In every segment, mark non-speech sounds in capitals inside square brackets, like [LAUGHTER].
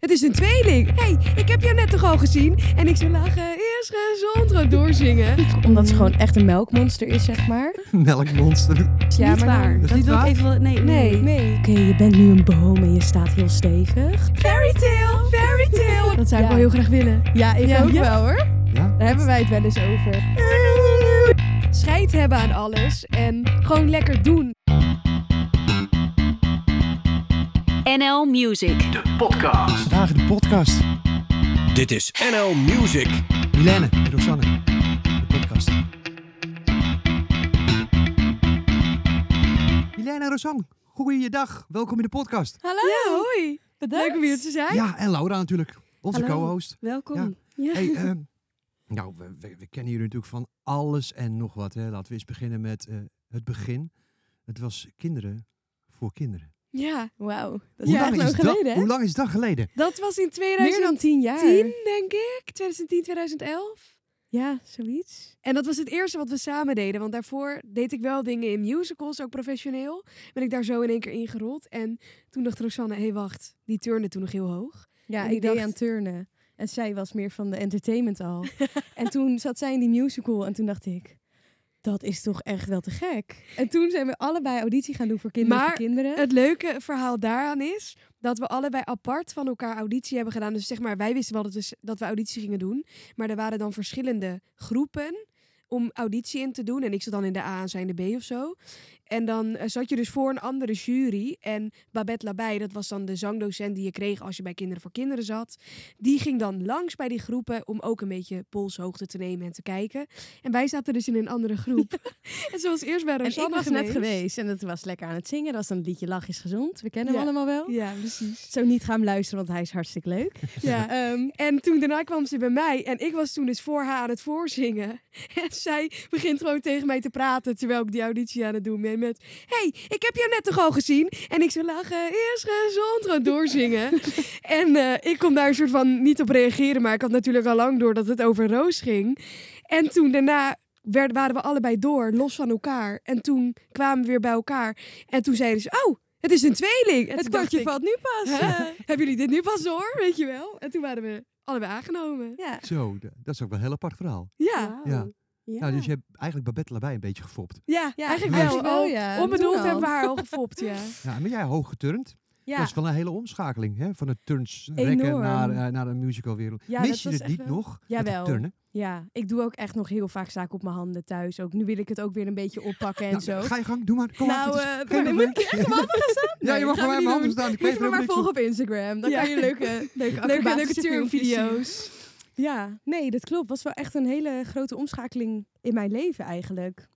Het is een tweeling. hey, ik heb jou net toch al gezien? En ik zou lachen, eerst gezond, gewoon doorzingen. Omdat ze gewoon echt een melkmonster is, zeg maar. [LAUGHS] Melkmonster. Ja, niet waar. Dat is Dat niet wil ik waar? even... wel- Nee, Nee. nee. Nee. Oké, je bent nu een boom en je staat heel stevig. Fairy tale, fairy tale. Dat zou ik Ja. wel heel graag willen. Ja, ik Ja. ook Ja. wel hoor. Ja? Daar hebben wij het wel eens over. Scheid hebben aan alles en gewoon lekker doen. NL Music. De podcast. Vandaag in de podcast. Dit is NL Music. Milene en Rosanne. De podcast. Milene en Rosanne, goeiedag. Welkom in de podcast. Hallo. Ja, hoi. Bedankt. Leuk om hier te zijn. Ja, en Laura natuurlijk. Onze co-host. Welkom. Ja. Hey, [LAUGHS] ehm, nou, we, we, we kennen jullie natuurlijk van alles en nog wat. Hè. Laten we eens beginnen met eh, het begin. Het was kinderen voor kinderen. Ja, Wauw. Dat is lang geleden, hè? hoe lang is dat geleden? dat was in Meer 2010, dan tien jaar. denk ik. 2010, 2011. Ja, zoiets. En dat was het eerste wat we samen deden. Want daarvoor deed ik wel dingen in musicals, ook professioneel. Ben ik daar zo in één keer ingerold. En toen dacht Rosanne, hé hey, wacht, die turnde toen nog heel hoog. Ja, ik ik deed dacht- aan turnen. En zij was meer van de entertainment al. [LAUGHS] en toen zat zij in die musical en toen dacht ik... Dat is toch echt wel te gek. En toen zijn we allebei auditie gaan doen voor Kinderen Maar voor Kinderen. Het leuke verhaal daaraan is dat we allebei apart van elkaar auditie hebben gedaan. Dus zeg maar, wij wisten wel dat we, dat we auditie gingen doen. Maar er waren dan verschillende groepen om auditie in te doen. En ik zat dan in de A en zij in de B of zo. En dan eh, zat je dus voor een andere jury. En Babette Labij, dat was dan de zangdocent die je kreeg als je bij Kinderen voor Kinderen zat. Die ging dan langs bij die groepen om ook een beetje polshoogte te nemen en te kijken. En wij zaten dus in een andere groep. [LAUGHS] en was eerst bij En Rosanne ik was geweest. net geweest en het was lekker aan het zingen. Dat was dan het liedje Lach is gezond. We kennen hem allemaal wel. Ja, precies. Zo niet gaan luisteren, want hij is hartstikke leuk. [LAUGHS] Ja. Ehm, En toen daarna kwam ze bij mij en ik was toen dus voor haar aan het voorzingen. [LAUGHS] En zij begint gewoon tegen mij te praten terwijl ik die auditie aan het doen ben met... hey, ik heb jou net toch al gezien? En ik zo lachen, eerst gezond, gewoon doorzingen. [LAUGHS] en eh, ik kon daar een soort van niet op reageren, maar ik had natuurlijk al lang door dat het over Roos ging. En toen daarna werden, waren we allebei door, los van elkaar. En toen kwamen we weer bij elkaar. En toen zeiden ze, oh, het is een tweeling. En het kwartje ik, valt nu pas. Hè? Eh, Hebben jullie dit nu pas door, weet je wel? En toen waren we allebei aangenomen. ja. Zo, dat is ook wel een heel apart verhaal. Ja, Ja. Ja. Nou, dus je hebt eigenlijk Babette Labij een beetje gefopt. ja, Ja, eigenlijk wel. Wel, ja. Onbedoeld hebben we haar al gefopt, ja. [LAUGHS] Ja, maar jij hoog geturnd. Ja. Dat is wel een hele omschakeling, hè? Van het turnsrekken naar, eh, naar de musicalwereld. Ja, Mis dat je het niet wel- nog? met Jawel. het turnen? ja, ik doe ook echt nog heel vaak zaken op mijn handen thuis. Ook nu wil ik het ook weer een beetje oppakken en Nou, zo. Ga je gang, doe maar. Kom maar. nou, maar probleem. [LAUGHS] moet ik echt op handen gaan staan? [LAUGHS] Ja, je mag niet mijn handen staan. Ik Moet weet je me maar volgen op Instagram. Dan Ja. kan je leuke, leuke, Leuke, leuke turnvideo's. Ja, nee, dat klopt. was wel echt een hele grote omschakeling in mijn leven eigenlijk.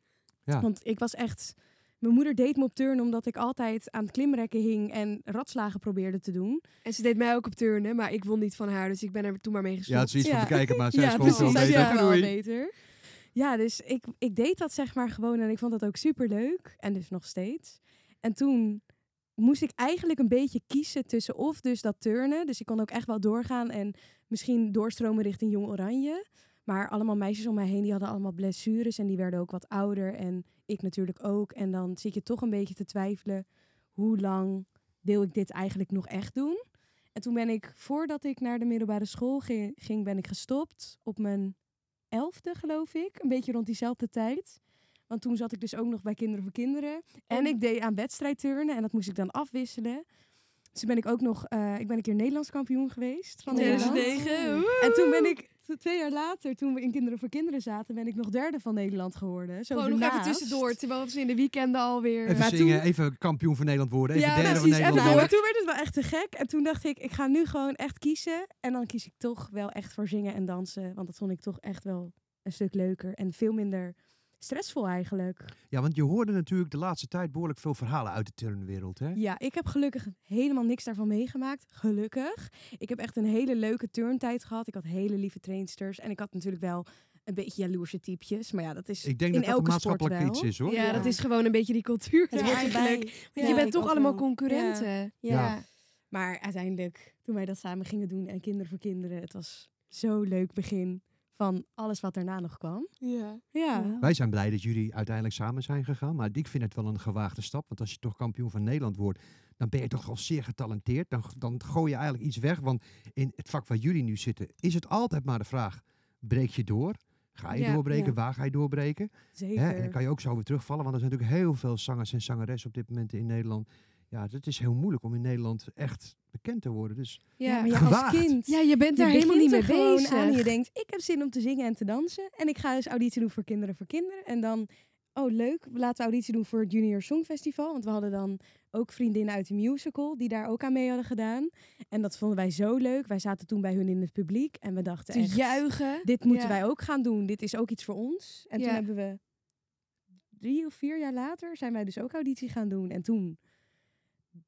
Ja. Want ik was echt... Mijn moeder deed me op turnen omdat ik altijd aan het klimrekken hing en ratslagen probeerde te doen. En ze deed mij ook op turnen, maar ik won niet van haar, dus ik ben er toen maar mee gestopt. Ja, het is iets Ja. van te kijken, maar zij Ja, is gewoon veel precies. beter. zij is wel beter. Ja, dus ik, ik deed dat zeg maar gewoon en ik vond dat ook super leuk. En dus nog steeds. En toen moest ik eigenlijk een beetje kiezen tussen of dus dat turnen. Dus ik kon ook echt wel doorgaan en misschien doorstromen richting Jong Oranje. Maar allemaal meisjes om mij heen, die hadden allemaal blessures en die werden ook wat ouder. En ik natuurlijk ook. En dan zit je toch een beetje te twijfelen, hoe lang wil ik dit eigenlijk nog echt doen? En toen ben ik, voordat ik naar de middelbare school ging, ben ik gestopt op mijn elfde, geloof ik. Een beetje rond diezelfde tijd. Want toen zat ik dus ook nog bij Kinderen voor Kinderen. En En- ik deed aan wedstrijdturnen en dat moest ik dan afwisselen. Dus toen ben ik ook nog, eh, ik ben een keer Nederlands kampioen geweest van Nederland. 2009. woe! En toen ben ik, twee jaar later, toen we in Kinderen voor Kinderen zaten, ben ik nog derde van Nederland geworden. Zo Gewoon nog even tussendoor, terwijl ze in de weekenden alweer... Even Maar zingen, toen- even kampioen van Nederland worden. Even Ja, derde van precies, Nederland worden. maar toen werd het wel echt te gek. En toen dacht ik, ik ga nu gewoon echt kiezen. En dan kies ik toch wel echt voor zingen en dansen. Want dat vond ik toch echt wel een stuk leuker. En veel minder stressvol eigenlijk. Ja, want je hoorde natuurlijk de laatste tijd behoorlijk veel verhalen uit de turnwereld, hè? Ja, ik heb gelukkig helemaal niks daarvan meegemaakt. Gelukkig. Ik heb echt een hele leuke turntijd gehad. Ik had hele lieve trainsters. En ik had natuurlijk wel een beetje jaloerse typjes. Maar ja, dat is Ik denk in dat dat een elke sport maatschappelijk wel. iets is, hoor. Ja, Ja. dat is gewoon een beetje die cultuur ja, eigenlijk. Want je bent toch allemaal wel. concurrenten. Ja. Ja. Maar uiteindelijk, toen wij dat samen gingen doen en Kinderen voor Kinderen, het was zo leuk begin van alles wat daarna nog kwam. Ja. Ja. Wij zijn blij dat jullie uiteindelijk samen zijn gegaan. Maar ik vind het wel een gewaagde stap. Want als je toch kampioen van Nederland wordt, dan ben je toch al zeer getalenteerd. Dan, dan gooi je eigenlijk iets weg. Want in het vak waar jullie nu zitten, is het altijd maar de vraag: breek je door? Ga je Ja, doorbreken? ja. Waar ga je doorbreken? Zeker. Hè? En dan kan je ook zo weer terugvallen. Want er zijn natuurlijk heel veel zangers en zangeressen op dit moment in Nederland. Ja, het is heel moeilijk om in Nederland echt bekend te worden. Dus Ja. maar ja, Gewaagd. als kind. Ja, je bent je daar helemaal niet mee bezig. aan en je denkt, ik heb zin om te zingen en te dansen. En ik ga dus auditie doen voor Kinderen voor Kinderen. En dan, oh leuk, we laten auditie doen voor het Junior Songfestival. Want we hadden dan ook vriendinnen uit de musical die daar ook aan mee hadden gedaan. En dat vonden wij zo leuk. Wij zaten toen bij hun in het publiek en we dachten te echt, juichen. dit moeten Ja. wij ook gaan doen. Dit is ook iets voor ons. En Ja. toen hebben we drie of vier jaar later zijn wij dus ook auditie gaan doen. En toen,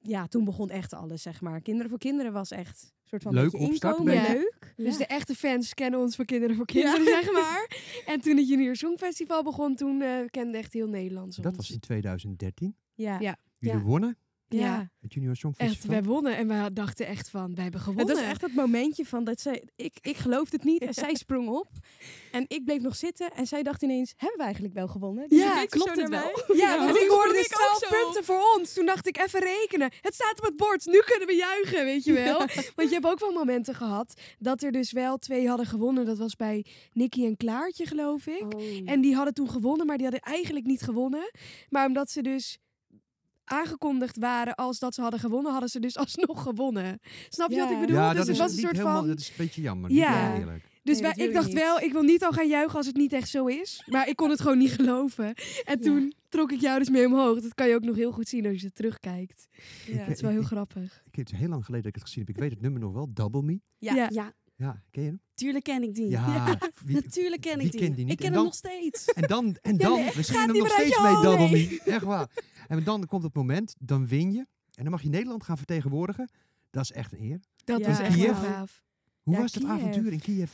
ja, toen begon echt alles, zeg maar. Kinderen voor Kinderen was echt een soort van Leuk opstart, inkomen, beetje. leuk. Dus de echte fans kennen ons van Kinderen voor Kinderen, [LAUGHS] zeg maar. En toen het Junior Songfestival begon, toen eh, kende echt heel Nederland ons. dat was in 2013. Ja. Ja. Jullie Ja. wonnen Ja, het Junior echt. Wij wonnen en we dachten echt van, wij hebben Het gewonnen. was echt het momentje van dat zij, ik, ik geloofde het niet en [LAUGHS] zij sprong op. En ik bleef nog zitten en zij dacht ineens, hebben we eigenlijk wel gewonnen? Dus Ja, klopt het wel? mij. Ja, want toen ik hoorde dus ik ook 12 zo punten voor ons. Toen dacht ik, even rekenen. Het staat op het bord, nu kunnen we juichen, weet je wel. [LAUGHS] Want je hebt ook wel momenten gehad dat er dus wel twee hadden gewonnen. Dat was bij Nicky en Klaartje, geloof ik. Oh. En die hadden toen gewonnen, maar die hadden eigenlijk niet gewonnen. Maar omdat ze dus aangekondigd waren als dat ze hadden gewonnen, hadden ze dus [LAUGHS] alsnog gewonnen. Snap je wat ik bedoel? ja, dus dat het is was een soort helemaal, van... dat is een beetje jammer. Ja. Niet eerlijk. Dus Nee, wij, ik dacht niet. wel, ik wil niet al gaan juichen als het niet echt zo is. Maar ik kon het gewoon niet [LAUGHS] geloven. En toen trok ik jou dus mee omhoog. Dat kan je ook nog heel goed zien als je terugkijkt. Ja. Dat is wel heel grappig. Ik heb het heel lang geleden dat ik het gezien heb. Ik weet het nummer nog wel, Double Me. Ja. Ja. Ja, Ja, ken je hem? tuurlijk ken ik die. Ja, wie- [LAUGHS] natuurlijk ken ik die. kent die niet? Ik ken En hem nog steeds. En dan, [LAUGHS] en Ja, dan nee, we hem nog steeds mee, Double nee. Me. Echt waar. En dan komt het moment, dan win je. En dan mag je Nederland gaan vertegenwoordigen. Dat is echt een eer. Dat Ja, was echt wel Kiev. gaaf. Hoe Ja, was dat Kiev. avontuur in Kiev?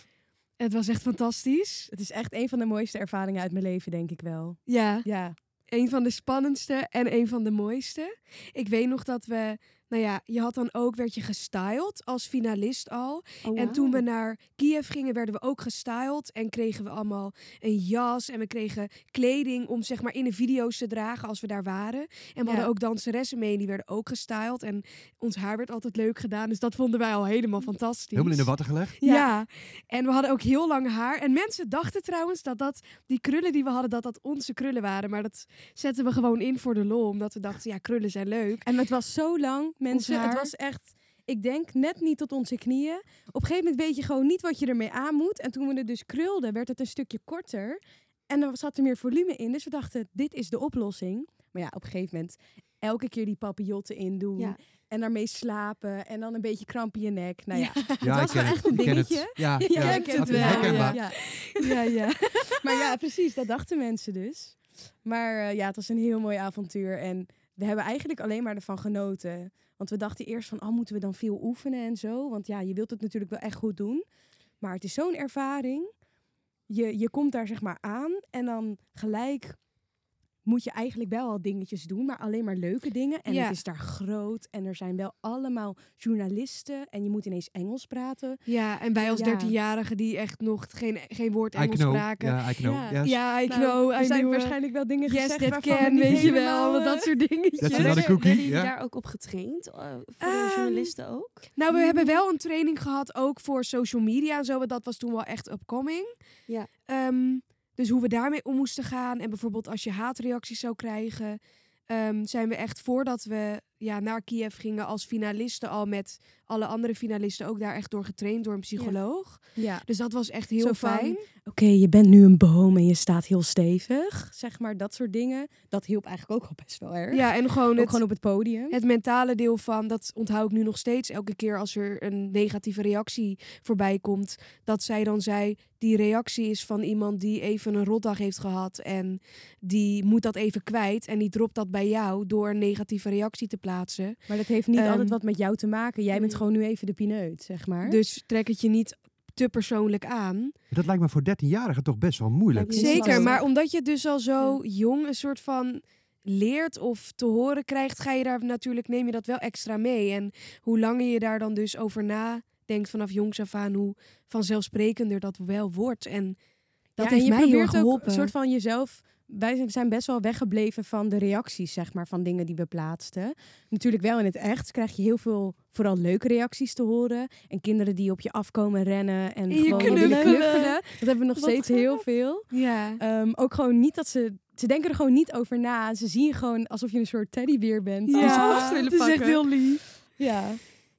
Het was echt fantastisch. Het is echt een van de mooiste ervaringen uit mijn leven, denk ik wel. Ja, Ja. een van de spannendste en een van de mooiste. Ik weet nog dat we, nou ja, je had dan ook, werd je gestyled als finalist al. Oh, En toen we naar Kiev gingen, werden we ook gestyled. En kregen we allemaal een jas. En we kregen kleding om zeg maar in de video's te dragen als we daar waren. En we Ja. hadden ook danseressen mee. Die werden ook gestyled. En ons haar werd altijd leuk gedaan. Dus dat vonden wij al helemaal fantastisch. Helemaal in de watten gelegd? Ja. en we hadden ook heel lang haar. En mensen dachten trouwens dat, dat die krullen die we hadden, dat dat onze krullen waren. Maar dat zetten we gewoon in voor de lol. Omdat we dachten, ja, krullen zijn leuk. En het was zo lang, mensen. Het was echt, ik denk, net niet tot onze knieën. Op een gegeven moment weet je gewoon niet wat je ermee aan moet. En toen we het dus krulden, werd het een stukje korter. En er zat er meer volume in. Dus we dachten, dit is de oplossing. Maar ja, op een gegeven moment elke keer die papillotten in doen. Ja. En daarmee slapen. En dan een beetje kramp in je nek. Nou ja, Ja, [LAUGHS] was wel echt een het. dingetje. Ja, [LAUGHS] je ja, kent het wel. Ja, ja. [LAUGHS] Maar ja, precies, dat dachten mensen dus. Maar eh, ja, het was een heel mooi avontuur. En we hebben eigenlijk alleen maar ervan genoten. Want we dachten eerst van, oh, moeten we dan veel oefenen en zo? Want ja, je wilt het natuurlijk wel echt goed doen. Maar het is zo'n ervaring. Je, je komt daar zeg maar aan en dan gelijk moet je eigenlijk wel al dingetjes doen, maar alleen maar leuke dingen. En Ja. het is daar groot en er zijn wel allemaal journalisten en je moet ineens Engels praten. Ja, en wij als Ja. dertienjarigen die echt nog geen, geen woord I Engels know. spraken. Ja, I know. Ja. Yes. Ja, I Nou, know, er I zijn knew, uh, waarschijnlijk wel dingen Yes, gezegd that waarvan we can, niet weet je wel. eh, Dat soort dingetjes. Dat is cookie, jullie ja. daar ook op getraind? eh, voor Ehm, de journalisten ook? Nou, we hebben wel een training gehad, ook voor social media en zo. want Dat was toen wel echt upcoming. Ja. Ehm, dus hoe we daarmee om moesten gaan. En bijvoorbeeld als je haatreacties zou krijgen... ehm, zijn we echt voordat we ja, naar Kiev gingen als finalisten al met alle andere finalisten ook daar echt door getraind door een psycholoog. Ja. Dus dat was echt heel Zo fijn. Oké, je bent nu een boom en je staat heel stevig. Zeg maar, dat soort dingen. Dat hielp eigenlijk ook al best wel erg. Ja, en gewoon ook het, gewoon op het podium. het mentale deel van, dat onthoud ik nu nog steeds elke keer als er een negatieve reactie voorbij komt. Dat zij dan zei, die reactie is van iemand die even een rotdag heeft gehad en die moet dat even kwijt en die dropt dat bij jou door een negatieve reactie te plaatsen. Maar dat heeft niet Ehm, altijd wat met jou te maken. Jij bent mm. gewoon nu even de pineut, zeg maar. Dus trek het je niet te persoonlijk aan. Dat lijkt me voor 13-jarigen toch best wel moeilijk. Zeker, maar omdat je dus al zo jong een soort van leert of te horen krijgt, ga je daar natuurlijk, neem je dat wel extra mee. En hoe langer je daar dan dus over na denkt vanaf jongs af aan hoe vanzelfsprekender dat wel wordt. En dat Ja, heeft en je mij heel erg probeert ook geholpen. een soort van jezelf. Wij zijn- best wel weggebleven van de reacties, zeg maar, van dingen die we plaatsten. Natuurlijk wel in het echt krijg je heel veel, vooral leuke reacties te horen. En kinderen die op je afkomen rennen en En je gewoon willen knuffelen. Dat hebben we nog Wat steeds heel veel. Ja. Ehm, ook gewoon niet dat ze... Ze denken er gewoon niet over na. Ze zien gewoon alsof je een soort teddybeer bent. die ze willen het is echt heel lief. Ja.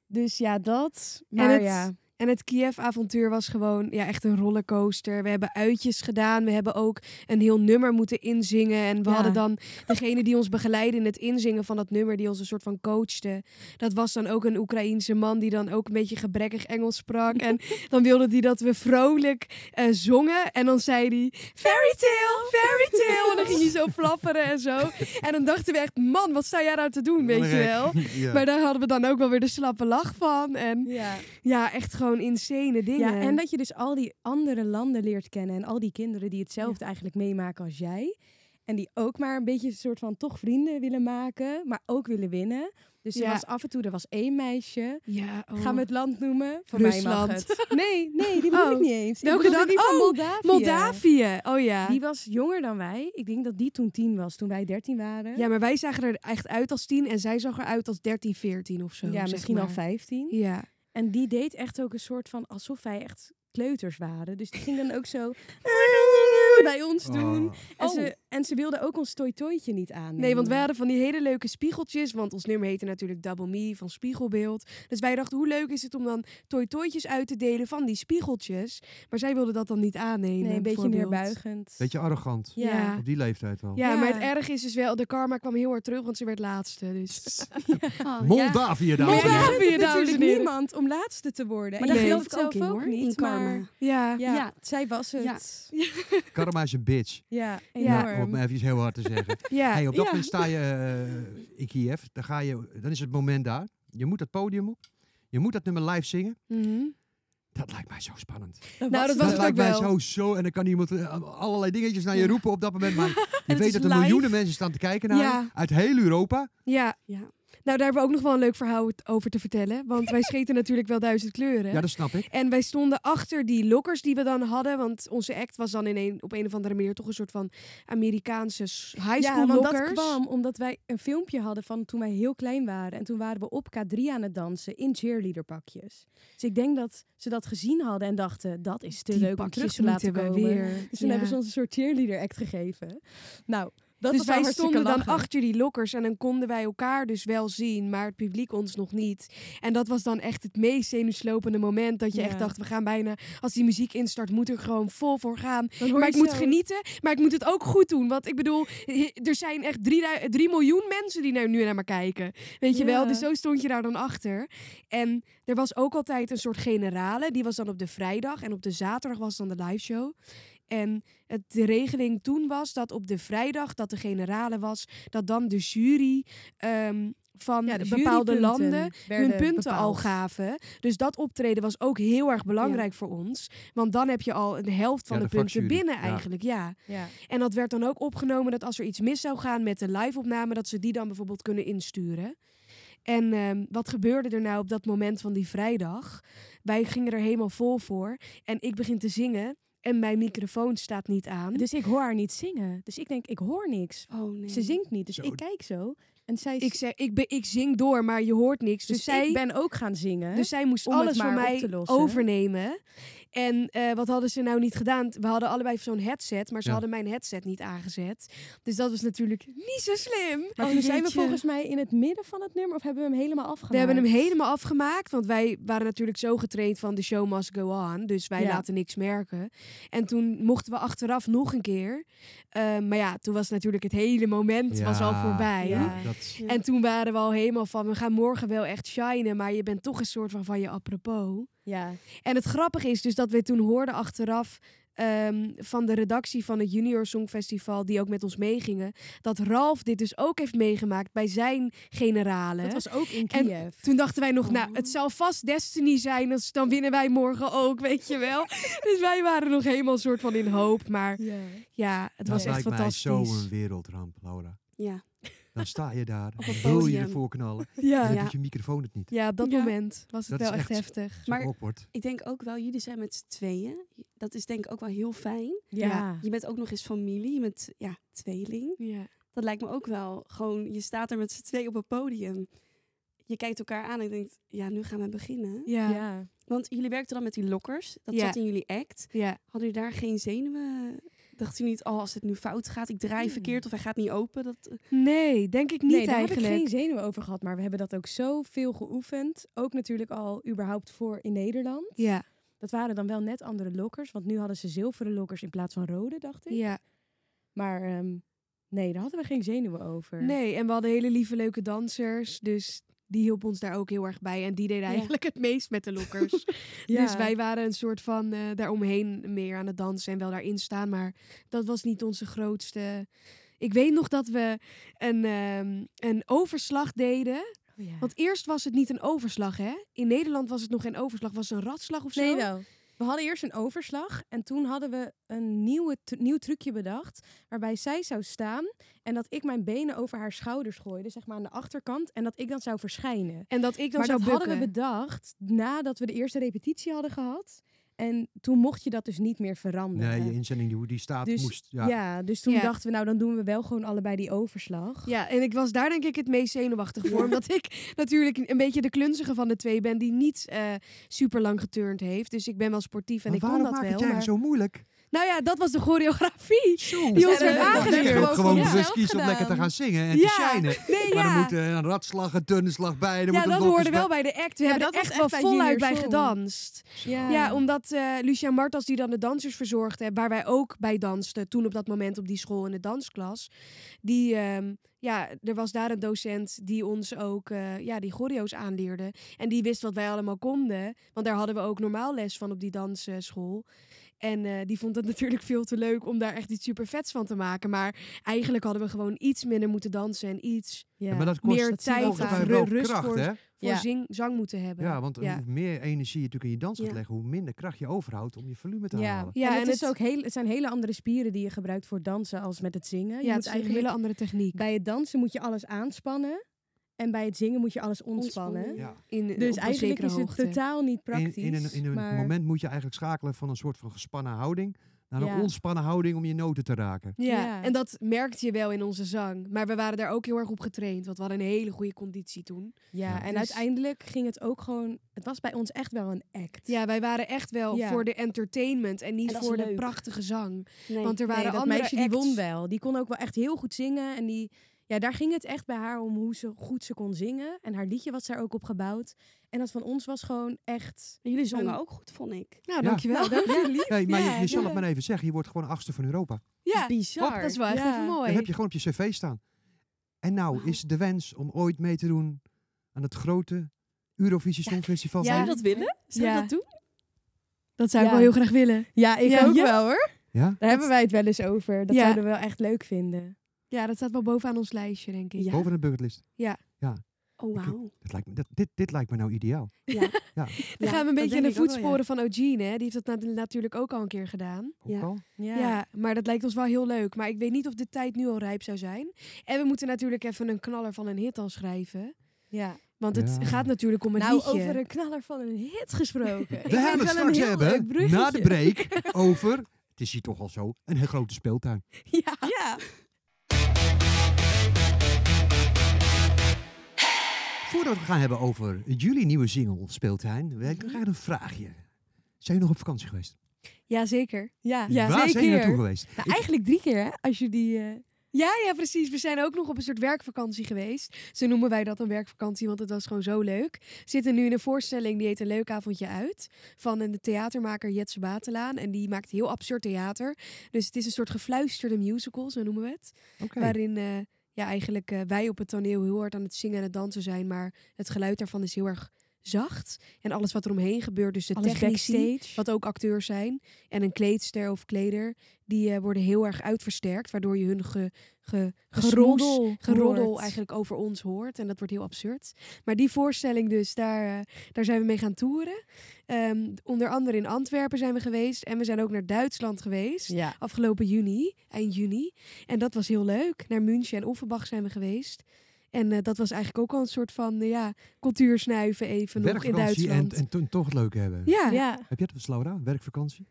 Dus ja, dat. Maar het- ja. En het Kiev-avontuur was gewoon ja, echt een rollercoaster. We hebben uitjes gedaan. We hebben ook een heel nummer moeten inzingen. En we Ja. hadden dan degene die ons begeleidde in het inzingen van dat nummer, die ons een soort van coachte. Dat was dan ook een Oekraïense man die dan ook een beetje gebrekkig Engels sprak. En [LAUGHS] dan wilde hij dat we vrolijk eh, zongen. En dan zei hij, fairy tale, fairy tale. En dan ging hij zo flapperen en zo. En dan dachten we echt, man, wat sta jij nou te doen, weet je wel. [LAUGHS] Ja. Maar daar hadden we dan ook wel weer de slappe lach van. En ja. ja, echt gewoon insane dingen. Ja, en dat je dus al die andere landen leert kennen en al die kinderen die hetzelfde eigenlijk meemaken als jij. En die ook maar een beetje een soort van toch vrienden willen maken, maar ook willen winnen. Dus er Ja. was af en toe, er was één meisje. Ja, oh. Gaan we het land noemen? Voor mij mag Rusland. het. Nee, nee, die bedoel Oh. ik niet eens. Welke dan? Die van Oh, Moldavië. Moldavië. Oh ja. Die was jonger dan wij. Ik denk dat die toen tien was, toen wij dertien waren. Ja, maar wij zagen er echt uit als tien en zij zag eruit als 13, 14 of zo. Ja, misschien al vijftien. Ja. En die deed echt ook een soort van alsof wij echt kleuters waren. Dus die ging dan ook zo [LAUGHS] bij ons doen. Oh. En, Oh. ze, en ze wilde ook ons toy-toytje niet aan. Nee, want wij hadden van die hele leuke spiegeltjes. Want ons nummer heette natuurlijk Double Me van Spiegelbeeld. Dus wij dachten, hoe leuk is het om dan toy-toytjes uit te delen van die spiegeltjes. Maar zij wilde dat dan niet aannemen. Nee, een beetje neerbuigend. Beetje arrogant. Ja. Ja. Op die leeftijd al. Ja, Ja. maar het erg is dus wel, de karma kwam heel hard terug, want ze werd laatste. Dus. [LAUGHS] Oh, [LAUGHS] Moldavië, dames en heren. ja, Moldavië, dames en natuurlijk heren. niemand om laatste te worden. Maar Nee. geloof ik ook zelf in hoor, in niet, karma. maar Ja. ja, Ja. zij was het. Ja. Karma is een bitch. Ja, Ja. enorm. Om maar even heel hard te zeggen. [LAUGHS] Ja. Hey, op dat Ja. moment sta je eh, in Kiev. Dan, ga je, dan is het moment daar. Je moet het podium op. Je moet dat nummer live zingen. Mhm. Dat lijkt mij zo spannend. Nou, dat Dat was het ook lijkt mij wel. zo zo. En dan kan iemand eh, allerlei dingetjes naar je roepen op dat moment. Maar [LAUGHS] je weet dat er live. miljoenen mensen staan te kijken naar Ja. je. Uit heel Europa. Ja. Ja. Nou, daar hebben we ook nog wel een leuk verhaal over te vertellen. Want wij scheten natuurlijk wel duizend kleuren. Ja, dat snap ik. En wij stonden achter die lokkers die we dan hadden. Want onze act was dan in een, op een of andere manier toch een soort van Amerikaanse high Ja, school want dat lokkers. kwam omdat wij een filmpje hadden van toen wij heel klein waren. En toen waren we op K3 aan het dansen in cheerleaderpakjes. Dus ik denk dat ze dat gezien hadden en dachten, dat is te Die leuk om pakjes terug te laten komen. weer. Dus toen Ja. hebben ze ons een soort cheerleader act gegeven. Nou, dat dus wij stonden dan achter die lokkers en dan konden wij elkaar dus wel zien, maar het publiek ons nog niet. En dat was dan echt het meest zenuwslopende moment dat je Ja. echt dacht, we gaan bijna, als die muziek instart, moet er gewoon vol voor gaan. Maar ik moet zo- genieten, maar ik moet het ook goed doen. Want ik bedoel, er zijn echt 3 miljoen mensen die nou nu naar me kijken. Weet je wel? Dus zo stond je daar dan achter. En er was ook altijd een soort generale. Die was dan op de vrijdag. En op de zaterdag was dan de live show. En het, de regeling toen was dat op de vrijdag dat de generale was, dat dan de jury ehm, van Ja, bepaalde landen hun punten al gaven. Dus dat optreden was ook heel erg belangrijk voor ons. Want dan heb je al een helft van Ja, de, de punten binnen Ja. eigenlijk. Ja. Ja. En dat werd dan ook opgenomen dat als er iets mis zou gaan met de live-opname, dat ze die dan bijvoorbeeld kunnen insturen. En ehm, wat gebeurde er nou op dat moment van die vrijdag? Wij gingen er helemaal vol voor. En ik begin te zingen en mijn microfoon staat niet aan. Dus ik hoor haar niet zingen. Dus ik denk, ik hoor niks. Oh nee. Ze zingt niet. Dus Zo. ik kijk zo. En zij ik, zeg, ik, ben, ik zing door, maar je hoort niks. Dus, dus zij, ik ben ook gaan zingen. dus zij moest alles van op mij overnemen. En eh, wat hadden ze nou niet gedaan? We hadden allebei zo'n headset, maar ze Ja. hadden mijn headset niet aangezet. Dus dat was natuurlijk niet zo slim. maar Oh, toen zijn we volgens mij in het midden van het nummer of hebben we hem helemaal afgemaakt? We hebben hem helemaal afgemaakt, want wij waren natuurlijk zo getraind van de show must go on. Dus wij Ja. laten niks merken. En toen mochten we achteraf nog een keer. Ehm, maar ja, toen was natuurlijk het hele moment was al voorbij. Ja. Dat is- En toen waren we al helemaal van, we gaan morgen wel echt shinen, maar je bent toch een soort van van je apropos. Ja. En het grappige is dus dat we toen hoorden achteraf ehm, van de redactie van het Junior Songfestival, die ook met ons meegingen, dat Ralf dit dus ook heeft meegemaakt bij zijn generale. Dat was ook in En Kiev. Toen dachten wij nog, Oh. nou, het zal vast Destiny zijn, dus dan winnen wij morgen ook, weet je wel. [LAUGHS] dus wij waren nog helemaal een soort van in hoop, maar Ja. ja, het dat was echt lijkt mij fantastisch. zo'n wereldramp, Laura. Ja. Dan sta je daar, wil je ervoor knallen. Ja. En dan Ja. doet je microfoon het niet. Ja, op dat Ja. moment was het Dat wel echt, echt- heftig. Zo Maar- awkward. Ik denk ook wel, jullie zijn met z'n tweeën. Dat is denk ik ook wel heel fijn. Ja. Je bent ook nog eens familie, je bent ja, tweeling. Ja. Dat lijkt me ook wel gewoon, je staat er met z'n tweeën op een podium. Je kijkt elkaar aan en denkt, ja, nu gaan we beginnen. Ja. Ja. Ja. Want jullie werkten dan met die lokkers. Dat Ja. zat in jullie act. Hadden jullie daar geen zenuwen? Dacht u niet, oh, als het nu fout gaat, ik draai Hmm. verkeerd of hij gaat niet open? Dat, Nee, denk ik niet nee, daar eigenlijk. heb ik geen zenuwen over gehad. Maar we hebben dat ook zoveel geoefend. Ook natuurlijk al überhaupt voor in Nederland. Ja. Dat waren dan wel net andere lokkers. Want nu hadden ze zilveren lokkers in plaats van rode, dacht ik. Ja. Maar ehm, nee, daar hadden we geen zenuwen over. Nee, en we hadden hele lieve leuke dansers. Dus die hielp ons daar ook heel erg bij. En die deden eigenlijk het meest met de lokkers. [LAUGHS] Ja. Dus wij waren een soort van eh, daaromheen meer aan het dansen en wel daarin staan. Maar dat was niet onze grootste. Ik weet nog dat we een, ehm, een overslag deden. Oh, ja. Want eerst was het niet een overslag, hè? In Nederland was het nog geen overslag, was het een ratslag of zo? Nee, wel. We hadden eerst een overslag en toen hadden we een nieuwe nieuw trucje bedacht. Waarbij zij zou staan en dat ik mijn benen over haar schouders gooide, zeg maar aan de achterkant. En dat ik dan zou verschijnen. En dat ik dan maar zou dat hadden we bedacht nadat we de eerste repetitie hadden gehad. En toen mocht je dat dus niet meer veranderen. Nee, je inzending, die- hoe die staat, Dus- moest... ja. Ja. dus toen Ja. dachten we, nou dan doen we wel gewoon allebei die overslag. Ja, en ik was daar denk ik het meest zenuwachtig voor. [LAUGHS] Omdat ik natuurlijk een beetje de klunzige van de twee ben die niet eh, super lang geturnd heeft. Dus ik ben wel sportief en Maar ik kon waarom dat maak wel. het jij maar- zo moeilijk? Nou ja, dat was de choreografie. Zo. Die ons werd aangeleerd. Je gewoon zelf kiezen om lekker te gaan zingen en Ja. te shinen. Nee, Maar ja. dan moet eh, een ratslag, een turnslag bij. Dan ja, moet dat hoorde wel bij de act. We Ja, hebben dat er echt wel voluit bij gedanst. Ja, omdat eh Lucia Martas, die dan de dansers verzorgde, waar wij ook bij dansten, toen op dat moment op die school in de dansklas, die, ehm, ja, er was daar een docent die ons ook, eh, ja, die choreo's aanleerde. En die wist wat wij allemaal konden, want daar hadden we ook normaal les van op die dansschool. En eh, die vond het [LAUGHS] natuurlijk veel te leuk om daar echt iets super vets van te maken. Maar eigenlijk hadden we gewoon iets minder moeten dansen en iets Ja. Ja, maar dat kost meer dat tijd of wel rust kracht, voor, hè? voor Ja. zing, zang moeten hebben. Ja, want ja. hoe meer energie je natuurlijk in je dans gaat Ja. leggen, hoe minder kracht je overhoudt om je volume te Ja, halen. Ja, en, en het, is het- ook heel, het zijn hele andere spieren die je gebruikt voor dansen als met het zingen. Je ja, het moet is een eigenlijk hele andere techniek. bij het dansen moet je alles aanspannen en bij het zingen moet je alles ontspannen. Ontspannen. Ja. In, Dus eigenlijk is het hoogte. totaal niet praktisch. in een, in een maar- moment moet je eigenlijk schakelen van een soort van gespannen houding naar een Ja. ontspannen houding om je noten te raken. Ja, Ja. en dat merkte je wel in onze zang. Maar we waren daar ook heel erg op getraind. Want we hadden een hele goede conditie toen. Ja, Ja. en Dus- uiteindelijk ging het ook gewoon... Het was bij ons echt wel een act. Ja, wij waren echt wel Ja. voor de entertainment en niet En voor de leuk. prachtige zang. Nee. Want er waren Nee, dat andere meisje die won wel. Die kon ook wel echt heel goed zingen. En die, ja, daar ging het echt bij haar om hoe ze goed ze kon zingen. En haar liedje was daar ook op gebouwd. En dat van ons was gewoon echt... En jullie zongen Een- ook goed, vond ik. Nou, Ja. dankjewel. dank je lief. Maar Ja, je, je zal ja. het maar even zeggen, je wordt gewoon achtste van Europa. Ja, Bizar. dat is wel echt Ja. even mooi. Dat heb je gewoon op je cv staan. En nou is de wens om ooit mee te doen aan het grote Eurovisie Songfestival. Ja. Zou je dat willen? Zou Ja. je dat doen? Dat zou ik Ja. wel heel graag willen. Ja, ik Ja. ook Ja? wel hoor. Ja? Daar hebben wij het wel eens over. Dat Ja. zouden we wel echt leuk vinden. Ja, dat staat wel bovenaan ons lijstje, denk ik. Ja. Boven de bucketlist. Oh, wauw. Dat lijkt me, dat, dit, dit lijkt me nou ideaal. Ja. [LAUGHS] Dan Ja, gaan we een beetje in de wel, ja. voetsporen van Eugene. Hè? Die heeft dat na- natuurlijk ook al een keer gedaan. Ook Ja. al? Ja. maar dat lijkt ons wel heel leuk. Maar ik weet niet of de tijd nu al rijp zou zijn. En we moeten natuurlijk even een knaller van een hit al schrijven. ja. Want het Ja. gaat natuurlijk om een Nou, liedje. over een knaller van een hit gesproken. [LAUGHS] We Ik gaan het straks hebben, na de break, [LAUGHS] over, het is hier toch al zo, een grote speeltuin. Ja. Ja. Voordat we gaan hebben over jullie nieuwe single Speeltuin, we krijgen een vraagje. Zijn jullie nog op vakantie geweest? ja, zeker. Ja, Ja, Waar twee zijn jullie keer. naartoe geweest? Nou, eigenlijk drie keer, hè? Als je die... eh, Ja, ja, precies. We zijn ook nog op een soort werkvakantie geweest. Zo noemen wij dat een werkvakantie, want het was gewoon zo leuk. We zitten nu in een voorstelling die heet Een Leuk Avondje Uit. Van een theatermaker Jetse Batelaan. En die maakt heel absurd theater. Dus het is een soort gefluisterde musical, zo noemen we het. Waarin eh, ja, eigenlijk eh, wij op het toneel heel hard aan het zingen en het dansen zijn. Maar het geluid daarvan is heel erg zacht. En alles wat er omheen gebeurt, dus de Alles technici, backstage. wat ook acteurs zijn, en een kleedster of kleder, die eh, worden heel erg uitversterkt, waardoor je hun ge, ge, geroddel. eigenlijk over ons hoort. En dat wordt heel absurd. Maar die voorstelling dus, daar, eh, daar zijn we mee gaan toeren. Ehm, onder andere in Antwerpen zijn we geweest. En we zijn ook naar Duitsland geweest. Ja. Afgelopen juni, eind juni. En dat was heel leuk. Naar München en Offenbach zijn we geweest. En eh, dat was eigenlijk ook al een soort van ja, cultuursnuiven even nog in Werkvakantie en, Duitsland. en toen toch het leuk hebben. ja. ja. Heb jij dat, Laura? Werkvakantie?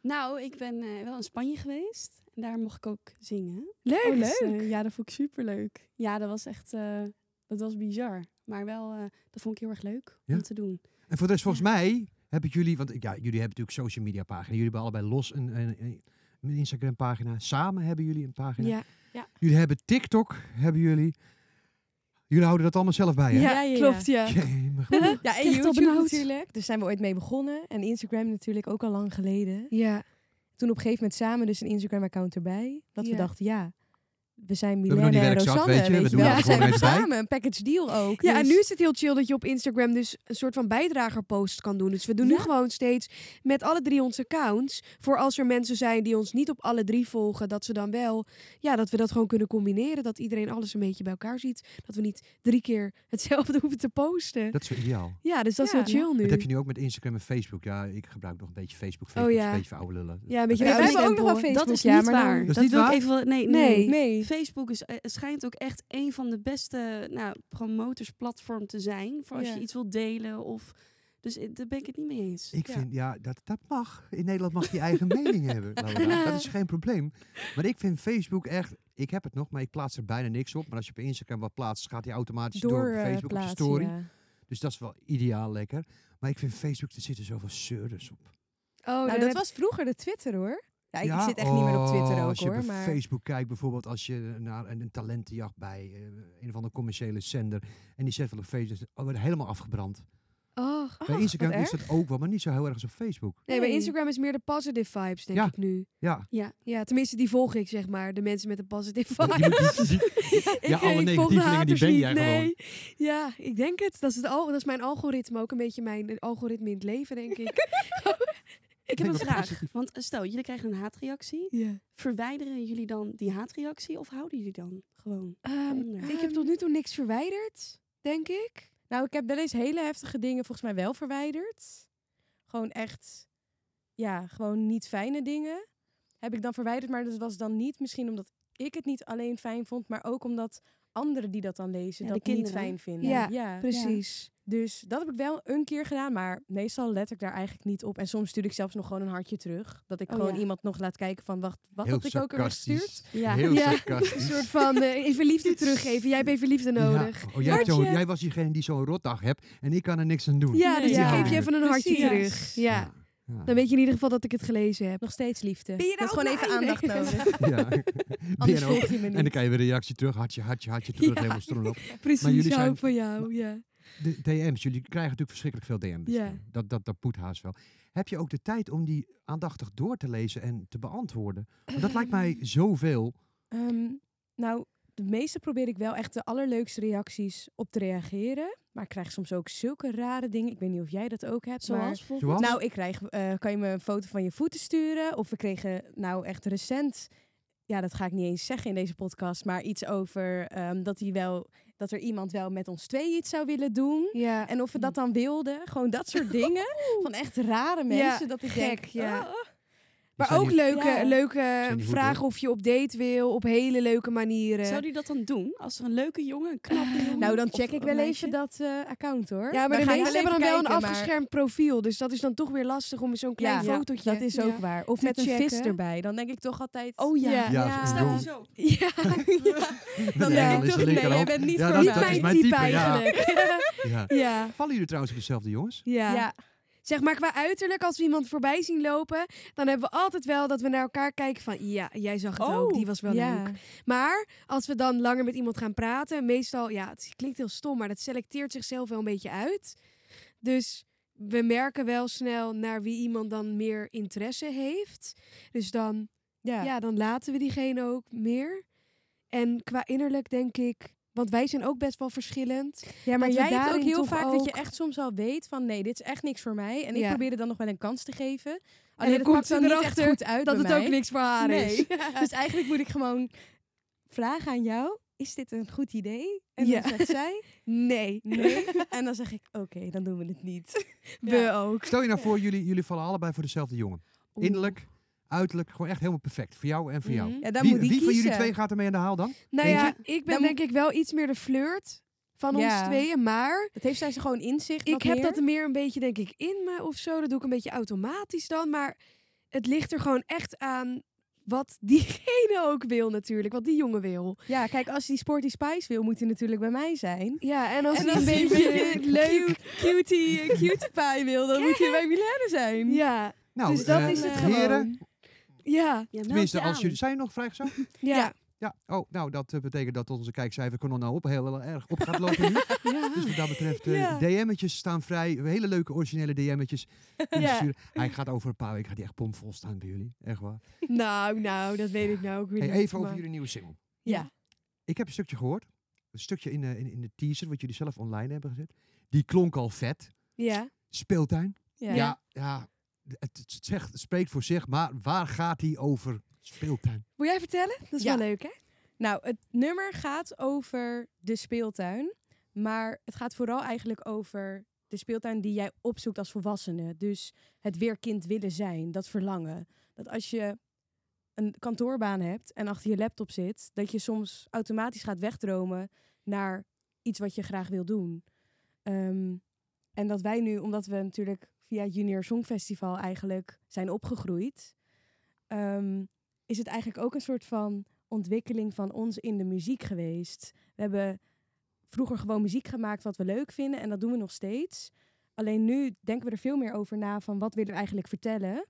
Nou, ik ben eh, wel in Spanje geweest. En daar mocht ik ook zingen. leuk. Oh, Dus, leuk. eh, ja, dat vond ik superleuk. Ja, dat was echt... eh, dat was bizar. Maar wel, eh, dat vond ik heel erg leuk Ja? om te doen. En voor de rest, volgens mij hebben jullie, want ja, jullie hebben natuurlijk social media pagina. Jullie hebben allebei los een, een, een- een Instagram pagina. Samen hebben jullie een pagina. Ja. Jullie hebben TikTok, hebben jullie. Jullie houden dat allemaal zelf bij, hè? Ja, Ja, ja, ja. klopt, ja. Jemig. [LAUGHS] Ja, en YouTube natuurlijk. Daar zijn we ooit mee begonnen. En Instagram natuurlijk ook al lang geleden. Ja. Toen op een gegeven moment samen dus een Instagram-account erbij. Dat we dachten, ja, we zijn Milena en Rosanne, weet je, we weet je doen We zijn bij. samen, een package deal ook. Ja, en dus- nu is het heel chill dat je op Instagram dus een soort van bijdragerpost kan doen. Dus we doen nu gewoon steeds met alle drie onze accounts. Voor als er mensen zijn die ons niet op alle drie volgen, dat ze dan wel, ja, dat we dat gewoon kunnen combineren. Dat iedereen alles een beetje bij elkaar ziet. Dat we niet drie keer hetzelfde [LAUGHS] hoeven te posten. Dat is wel ideaal. Ja, dus dat is heel chill nu. Dat heb je nu ook met Instagram en Facebook. Ja, ik gebruik nog een beetje Facebook. Facebook Oh, ja. een beetje voor oude lullen. Ja, een beetje we hebben ook nog wel. Facebook, dat is ja, niet maar waar. Dat is Dat, niet wil waar? ik even... Nee, Nee. nee. Facebook is, eh, schijnt ook echt een van de beste nou, promotersplatform te zijn. Voor als Ja. je iets wilt delen. Of, dus eh, daar ben ik het niet mee eens. Ik Ja. vind, ja, dat, dat mag. In Nederland mag je je eigen [LAUGHS] mening hebben. Laura. Dat is geen probleem. Maar ik vind Facebook echt... Ik heb het nog, maar ik plaats er bijna niks op. Maar als je op Instagram wat plaatst, gaat hij automatisch door, door op eh, Facebook op de story. ja. Dus dat is wel ideaal lekker. Maar ik vind Facebook, er zitten zoveel zeurders op. Oh, Nou, dat heb- was vroeger de Twitter hoor. Ja, ik Ja, zit echt niet meer op Twitter oh, ook Als je hoor. op Maar... Facebook kijkt, bijvoorbeeld als je naar een, een talentenjacht bij eh, een of andere commerciële zender. En die zet wel op Facebook, oh, wordt helemaal afgebrand. Bij Instagram is dat ook wel, maar niet zo heel erg als op Facebook. Nee, bij. Instagram is meer de positive vibes, denk Ja. ik nu. Ja, Ja, Ja, tenminste, die volg ik, zeg maar. De mensen met de positive vibes. die- die- [LAUGHS] Ja, alle ik volg de negatievelingen, die ben niet, jij nee. Ja, ik denk het. Dat is, het al, dat is mijn algoritme. Ook een beetje mijn algoritme in het leven, denk ik. [LAUGHS] ik heb een vraag. positief. Want eh, stel, jullie krijgen een haatreactie. ja. Verwijderen jullie dan die haatreactie of houden jullie dan gewoon? Ehm, ik heb tot nu toe niks verwijderd, denk ik. Nou, ik heb wel eens hele heftige dingen volgens mij wel verwijderd. Gewoon echt, ja, gewoon niet fijne dingen. Heb ik dan verwijderd, maar dat was dan niet misschien omdat ik het niet alleen fijn vond, maar ook omdat anderen die dat dan lezen Ja, dat niet fijn vinden. Ja, ja. Precies. Dus dat heb ik wel een keer gedaan, maar meestal let ik daar eigenlijk niet op. En soms stuur ik zelfs nog gewoon een hartje terug. Dat ik Oh, gewoon ja. iemand nog laat kijken van, wacht, wat heel had ik ook alweer gestuurd? Ja. Heel Ja. [LAUGHS] Een soort van eh, even liefde teruggeven. Jij hebt even liefde nodig. Ja. Oh, jij, zo- jij was diegene die zo'n rotdag hebt en ik kan er niks aan doen. Ja, dus Ja. ik geef je even een hartje Precies. terug. Ja. Ja. Dan weet je in ieder geval dat ik het gelezen heb. Nog steeds liefde. Ben je Dat is nou gewoon even aandacht nodig. [LAUGHS] Ja. Ben [LAUGHS] je Anders volg je me niet. en dan krijg je weer een reactie terug. Hartje, hartje, hartje. Ja. het helemaal stroom op. [LAUGHS] Precies, Maar jullie zijn- van jou. Ja. De DM's, jullie krijgen natuurlijk verschrikkelijk veel DM's. Ja. Dat, dat, dat moet haast wel. Heb je ook de tijd om die aandachtig door te lezen en te beantwoorden? Want dat lijkt mij zoveel. Ehm, nou, de meeste probeer ik wel echt de allerleukste reacties op te reageren. Maar ik krijg soms ook zulke rare dingen. Ik weet niet of jij dat ook hebt. maar- Zoals? Zoals? Nou, ik krijg, eh, kan je me een foto van je voeten sturen? Of we kregen nou echt recent, ja, dat ga ik niet eens zeggen in deze podcast, maar iets over ehm, dat hij wel, dat er iemand wel met ons twee iets zou willen doen. Ja. En of we dat dan wilden. Gewoon dat soort [LAUGHS] dingen. Van echt rare mensen. dat ik gek, denk, ja. oh, Maar ook leuke, Ja. leuke vragen of je op date wil, op hele leuke manieren. Zou die dat dan doen? Als er een leuke jongen, een knappe jongen... Nou, dan check ik wel meisje? even dat eh, account hoor. Ja, maar de meesten hebben dan wel een maar- afgeschermd profiel. Dus dat is dan toch weer lastig om zo'n klein Ja, fotootje... Dat is ook Ja. waar. Of met een vis erbij. Dan denk ik toch altijd... Oh ja. Ja. Ja, Ja. zo'n Staat zo? [LAUGHS] Ja, Dan Ja, denk ik toch, nee, jij bent niet Ja, voor niet mijn type eigenlijk. [LAUGHS] Ja. ja. Vallen jullie trouwens op dezelfde jongens? Ja. Zeg maar qua uiterlijk, als we iemand voorbij zien lopen, dan hebben we altijd wel dat we naar elkaar kijken van, ja, jij zag het ook, die was wel ja. leuk. Maar als we dan langer met iemand gaan praten, meestal, ja, het klinkt heel stom, maar dat selecteert zichzelf wel een beetje uit. Dus we merken wel snel naar wie iemand dan meer interesse heeft. Dus dan, Ja. ja, dan laten we diegene ook meer. En qua innerlijk denk ik, Want wij zijn ook best wel verschillend. Ja, maar jij hebt ook heel vaak dat je echt soms al weet van nee, dit is echt niks voor mij. En ik probeer het dan nog wel een kans te geven. Alleen het komt dan niet echt erachter goed uit Dat bij het ook niks voor haar Nee. is. [LAUGHS] Dus eigenlijk moet ik gewoon vragen aan jou, is dit een goed idee? En Ja. dan zegt zij, Nee, nee. [LAUGHS] En dan zeg ik, oké, dan doen we het niet. we ook. Stel je nou voor, jullie, jullie vallen allebei voor dezelfde jongen. Oeh. Innerlijk, uiterlijk, gewoon echt helemaal perfect. Voor jou en voor jou. Mhm. Ja, dan Wie, moet die wie van jullie twee gaat ermee aan de haal dan? Nou ja, ik ben Dan denk ik wel iets meer de flirt van Ja. ons tweeën. Maar Dat heeft zij ze gewoon inzicht ik wat heb meer. dat meer een beetje, denk ik, in me of zo. Dat doe ik een beetje automatisch dan. Maar het ligt er gewoon echt aan wat diegene ook wil natuurlijk. Wat die jongen wil. Ja, kijk, als hij die Sporty Spice wil, moet hij natuurlijk bij mij zijn. Ja, en als En hij een beetje [LAUGHS] leuk... cutie, eh, cutie pie wil, dan moet hij bij Milena zijn. Ja, Nou, dus dat eh, is het heren, gewoon. Ja, Ja, tenminste, als jullie... Zijn nog vrijgezel? [LAUGHS] ja. Ja. Oh, nou, dat eh, betekent dat onze kijkcijfer kanon nou op heel erg op gaat lopen nu. [LAUGHS] ja. Dus wat dat betreft, eh, Ja. DM'tjes staan vrij. Hele leuke originele DM'tjes. [LAUGHS] Ja. Hij gaat over een paar weken gaat hij echt pomvol staan bij jullie. Echt waar. Nou, nou, dat weet ik nou ook weer Hey, even over jullie nieuwe single. Ja. Ik heb een stukje gehoord. Een stukje in, de in, in de teaser, wat jullie zelf online hebben gezet. Die klonk al vet. Ja. Speeltuin. Ja. Ja, ja. Het, het zegt, het spreekt voor zich, maar waar gaat hij over speeltuin? Wil jij vertellen? Dat is Ja. wel leuk, hè? Nou, het nummer gaat over de speeltuin. Maar het gaat vooral eigenlijk over de speeltuin die jij opzoekt als volwassene. Dus het weer kind willen zijn, dat verlangen. Dat als je een kantoorbaan hebt en achter je laptop zit, dat je soms automatisch gaat wegdromen naar iets wat je graag wil doen. Ehm, en dat wij nu, omdat we natuurlijk via Junior Songfestival eigenlijk zijn opgegroeid, ehm, is het eigenlijk ook een soort van ontwikkeling van ons in de muziek geweest. We hebben vroeger gewoon muziek gemaakt wat we leuk vinden en dat doen we nog steeds. Alleen nu denken we er veel meer over na van wat willen we eigenlijk vertellen.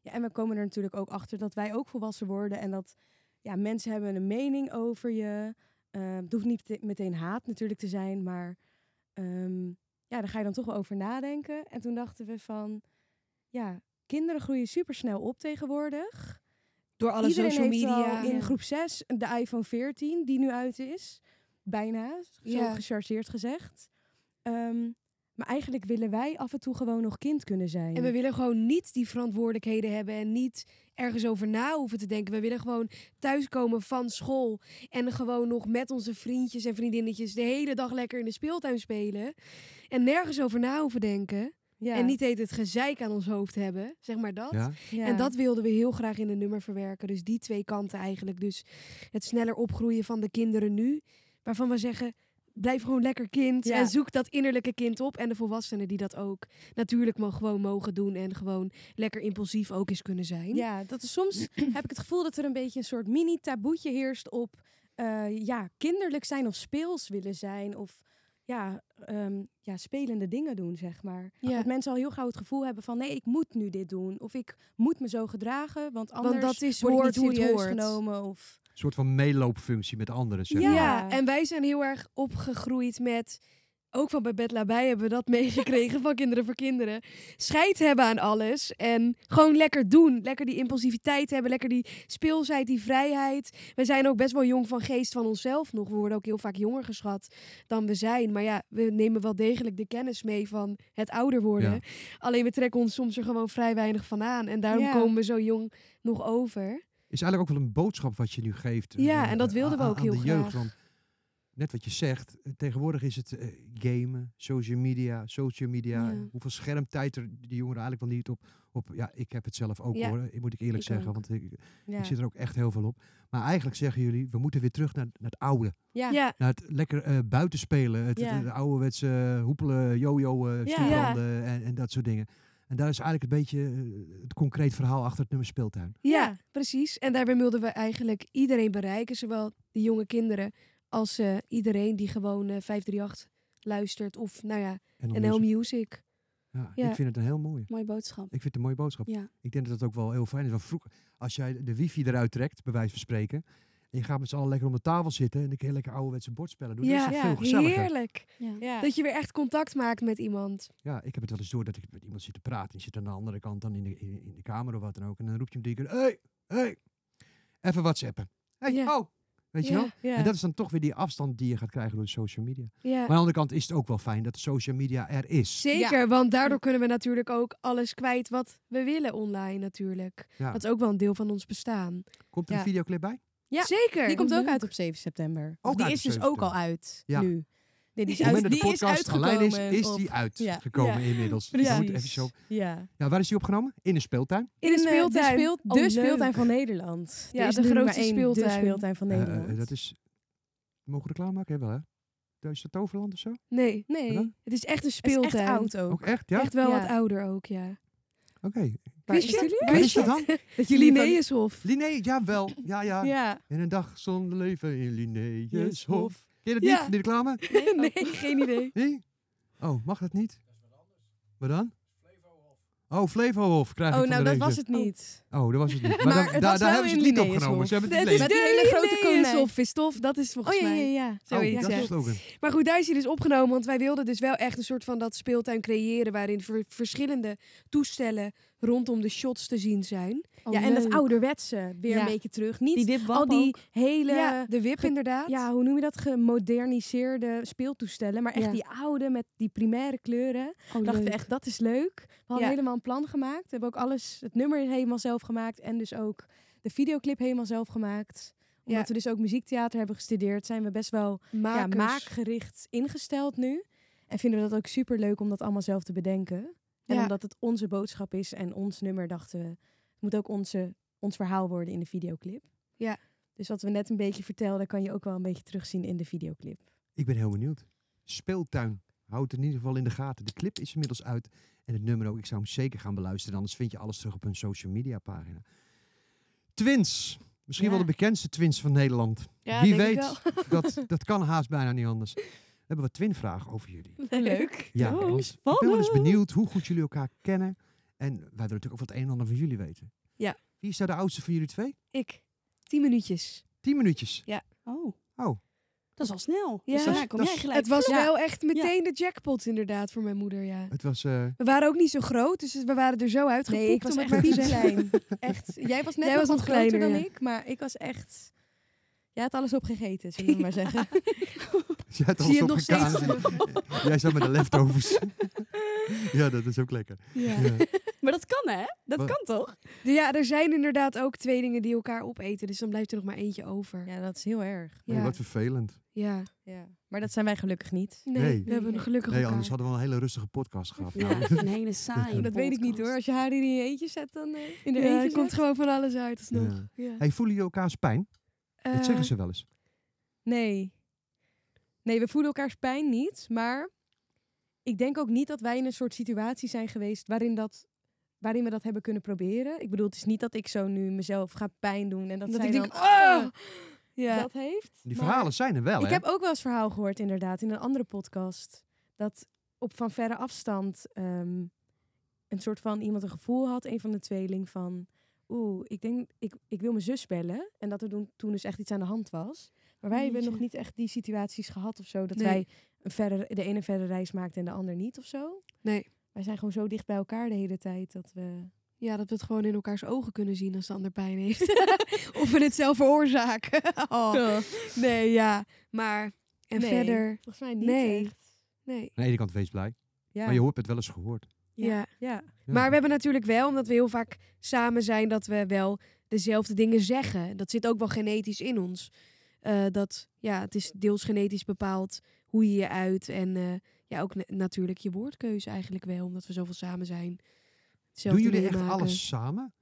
Ja, en we komen er natuurlijk ook achter dat wij ook volwassen worden en dat ja, mensen hebben een mening over je. Ehm het hoeft niet te- meteen haat natuurlijk te zijn, maar ehm, ja, daar ga je dan toch wel over nadenken. En toen dachten we van, ja, kinderen groeien supersnel op tegenwoordig. Door alle Iedereen social media. in groep 6 de iPhone 14 die nu uit is. Bijna, zo Ja. gechargeerd gezegd. Ehm, maar eigenlijk willen wij af en toe gewoon nog kind kunnen zijn. En we willen gewoon niet die verantwoordelijkheden hebben en niet ergens over na hoeven te denken. We willen gewoon thuiskomen van school en gewoon nog met onze vriendjes en vriendinnetjes de hele dag lekker in de speeltuin spelen. En nergens over na hoeven denken. ja. En niet het gezeik aan ons hoofd hebben, zeg maar dat. Ja? Ja. En dat wilden we heel graag in een nummer verwerken. Dus die twee kanten eigenlijk. Dus het sneller opgroeien van de kinderen nu. Waarvan we zeggen, blijf gewoon lekker kind. Ja. En zoek dat innerlijke kind op. En de volwassenen die dat ook natuurlijk mo- gewoon mogen doen. En gewoon lekker impulsief ook eens kunnen zijn. Ja, dat is soms [CLEARS THROAT] heb ik het gevoel dat er een beetje een soort mini-taboetje heerst op eh, ja, kinderlijk zijn of speels willen zijn. Of ja, ehm, ja, spelende dingen doen, zeg maar. Ja. Dat mensen al heel gauw het gevoel hebben van nee, ik moet nu dit doen. Of ik moet me zo gedragen, want anders dat is word ik hoort niet hoe het serieus hoort. genomen. Of... Een soort van meeloopfunctie met anderen, zeg Ja. maar. Ja, en wij zijn heel erg opgegroeid met. Ook van Babette Labij hebben we dat [LAUGHS] meegekregen van Kinderen voor Kinderen. Scheid hebben aan alles. En gewoon lekker doen. Lekker die impulsiviteit hebben. Lekker die speelsheid, die vrijheid. We zijn ook best wel jong van geest van onszelf nog. We worden ook heel vaak jonger geschat dan we zijn. Maar ja, we nemen wel degelijk de kennis mee van het ouder worden. Ja. Alleen we trekken ons soms er gewoon vrij weinig van aan. En daarom Ja. komen we zo jong nog over. Is eigenlijk ook wel een boodschap wat je nu geeft. Ja, eh, en dat wilden we ook aan heel de jeugd. graag. Want net wat je zegt, eh, tegenwoordig is het eh, gamen, social media, social media. Ja. Hoeveel schermtijd er die jongeren eigenlijk wel niet op, op... Ja, ik heb het zelf ook Ja, hoor, moet ik eerlijk ik zeggen. ook. Want ik, Ja. ik zit er ook echt heel veel op. Maar eigenlijk zeggen jullie, we moeten weer terug naar, naar het oude. Ja. ja. Naar het lekker eh, buiten spelen. Het, Ja. het, het ouderwetse hoepelen, jojo, eh Ja. stoelbranden en, en dat soort dingen. En daar is eigenlijk een beetje eh, het concreet verhaal achter het nummer speeltuin. Ja, precies. En daarbij wilden we eigenlijk iedereen bereiken, zowel de jonge kinderen als eh, iedereen die gewoon eh 538 luistert of nou ja, NL music. Music. Ja, Ja. ik vind het een heel mooi. Mooie boodschap. Ik vind het een mooie boodschap. Ja. Ik denk dat het ook wel heel fijn is. Want vroeger, als jij de wifi eruit trekt, bij wijze van spreken, en je gaat met z'n allen lekker om de tafel zitten en dan kun je lekker ouderwetse bordspellen doen. Ja, dat is ja, veel gezelliger. heerlijk. Ja. Dat je weer echt contact maakt met iemand. Ja, ik heb het wel eens door dat ik met iemand zit te praten. Die zit aan de andere kant dan in de, in, in de kamer of wat dan ook. En dan roept je hem drie keer, hey, hey, even whatsappen. Hey, Ja. oh, Weet je Ja. wel? Ja. En dat is dan toch weer die afstand die je gaat krijgen door de social media. Ja. Maar aan de andere kant is het ook wel fijn dat de social media er is. Zeker, want daardoor kunnen we natuurlijk ook alles kwijt wat we willen online natuurlijk. Ja. Dat is ook wel een deel van ons bestaan. Komt er Ja. een videoclip bij? Ja, Zeker. Die komt ook uit op 7 september. Of Ook die uit is dus 7 ook al uit Ja. nu. Nee, die is, uit, dat die de is podcast online is, uitgekomen is op- die Ja. uitgekomen Ja. inmiddels. [LAUGHS] Precies. Moet even zo... Ja. Ja, waar is die opgenomen? In een speeltuin? In de eh, speeltuin. De, de speeltuin van Nederland. Ja, Er is de grootste speeltuin. De speeltuin van Eh, eh, Nederland. dat is... Mogen we reclame maken? Ja, wel hè? Dat is het Toverland of zo? Nee, nee, het is echt een het is speeltuin. echt oud ook. Ook echt? Ja? Echt wel Ja. wat ouder ook, ja. Oké. Wist is je? dat dan? Dat jullie van- Linnaeushof. Linné, jawel. Ja, ja. Ja. In een dag zonder leven in Linnaeushof. Ken je dat Ja. niet, die reclame? [LAUGHS] nee, geen idee. Nee? Oh, mag dat niet? Wat dan? Oh, Flevohof krijg ik Oh, nou de dat was het niet. Oh, dat was het niet. [LAUGHS] Maar, Maar dat- het daar, was daar wel hebben ze het niet opgenomen. Ze hebben het Het niet is. Met die hele grote konijn. Linnaeushof, Vistof, dat is Oh volgens ja, ja, mij. ja. Oh, dat is ja. de slogan. Maar goed, daar is hij dus opgenomen, want wij wilden dus wel echt een soort van dat speeltuin creëren waarin ver- verschillende toestellen rondom de shots te zien zijn. ja, en dat ouderwetse weer Ja. een beetje terug. Niet Die al die hele... ja, de wip inderdaad. Ja, hoe noem je dat? Gemoderniseerde speeltoestellen. Maar echt Ja. die oude met die primaire kleuren. Oh, We dachten leuk. echt, dat is leuk. We hadden helemaal een plan gemaakt. We hebben ook alles, het nummer helemaal zelf gemaakt. En dus ook de videoclip helemaal zelf gemaakt. Omdat we dus ook muziektheater hebben gestudeerd, zijn we best wel maakgericht ingesteld nu. En vinden we dat ook super leuk om dat allemaal zelf te bedenken. En Ja. omdat het onze boodschap is en ons nummer, dachten we, het moet ook onze, ons verhaal worden in de videoclip. Ja. Dus wat we net een beetje vertelden, kan je ook wel een beetje terugzien in de videoclip. Ik ben heel benieuwd. Speeltuin. Houd het in ieder geval in de gaten. De clip is inmiddels uit. En het nummer ook. Ik zou hem zeker gaan beluisteren. Anders vind je alles terug op hun social media pagina. Twins. Misschien Ja. wel de bekendste twins van Nederland. Ja, Wie denk ik weet. wel. Dat, [LAUGHS] dat kan haast bijna niet anders. We hebben wat twinvragen over jullie. [LAUGHS] Leuk. Ja, Oh, want ik ben wel eens benieuwd hoe goed jullie elkaar kennen. En wij willen natuurlijk ook wat een en ander van jullie weten. Ja. Wie is nou de oudste van jullie twee? Ik. Tien minuutjes. Tien minuutjes. Oh, Oh, dat is al snel. Ja. Dus Dat kom jij gelijk. Het was Ja. wel echt meteen de jackpot inderdaad voor mijn moeder, ja. het was... eh, We waren ook niet zo groot, dus we waren er zo uitgepoept. Nee, ik was om echt zeggen. klein. [LAUGHS] Echt. Jij was net Jij nog was nog kleiner, dan ja. ik, maar ik was echt... Jij had alles opgegeten, zullen we maar zeggen. [LAUGHS] Jij had Zie je alles het nog opgekaapt. [LAUGHS] Jij zat met de leftovers. [LAUGHS] ja, dat is ook lekker. Ja. Ja. Maar dat kan hè? Dat Wat? kan toch? ja, er zijn inderdaad ook tweelingen die elkaar opeten, dus dan blijft er nog maar eentje over. Ja, dat is heel erg. Ja. wat vervelend. Ja. Ja. Maar dat zijn wij gelukkig niet. Nee, Nee. we hebben een gelukkig Nee, elkaar. anders hadden we wel een hele rustige podcast gehad. Ja, Nou, een hele saaie Dat weet ik niet hoor. Als je haar in je eentje zet, dan eh, in de ja, eentje er komt zet. gewoon van alles uit alsnog. Ja. Ja. Hey, voelen jullie elkaars pijn? Dat Eh, zeggen ze wel eens. Nee. Nee, we voelen elkaars pijn niet. Maar ik denk ook niet dat wij in een soort situatie zijn geweest waarin, dat, waarin we dat hebben kunnen proberen. Ik bedoel, het is niet dat ik zo nu mezelf ga pijn doen en dat, Dat zij ik dan denk, ah, oh! Ja. dat heeft. Die Maar verhalen zijn er wel, Ik hè? heb ook wel eens verhaal gehoord inderdaad in een andere podcast. Dat op van verre afstand ehm, een soort van iemand een gevoel had, een van de tweeling, van oeh, ik denk, ik, ik wil mijn zus bellen. En dat er toen, toen dus echt iets aan de hand was. Maar wij hebben nog niet echt die situaties gehad of zo. Dat Nee. wij een verre, de ene verre reis maakten en de ander niet of zo. Nee. Wij zijn gewoon zo dicht bij elkaar de hele tijd dat we... Ja, dat we het gewoon in elkaars ogen kunnen zien als de ander pijn [LAUGHS] heeft. [LAUGHS] of we het zelf veroorzaken. [LAUGHS] oh. Nee, ja. Maar, en Nee, verder, Volgens mij niet Nee. echt. nee. Aan de ene kant wees blij. Ja. Maar je hoort het wel eens gehoord. Ja. Ja. Maar we hebben natuurlijk wel, omdat we heel vaak samen zijn, dat we wel dezelfde dingen zeggen. Dat zit ook wel genetisch in ons. Eh, dat, ja, het is deels genetisch bepaald hoe je je uit. En eh, ja, ook na- natuurlijk je woordkeuze eigenlijk wel, omdat we zoveel samen zijn. Doen jullie echt alles samen?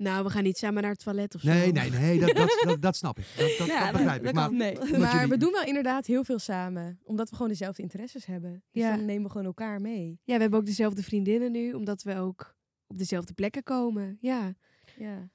Nou, we gaan niet samen naar het toilet of zo. Nee, nee, nee. Dat, dat, [LAUGHS] dat, dat snap ik. Dat, dat, Ja, dat begrijp ik. Maar. Nee, maar jullie- we doen wel inderdaad heel veel samen. Omdat we gewoon dezelfde interesses hebben. Dus Ja. dan nemen we gewoon elkaar mee. Ja, we hebben ook dezelfde vriendinnen nu, omdat we ook op dezelfde plekken komen. Ja. Ja.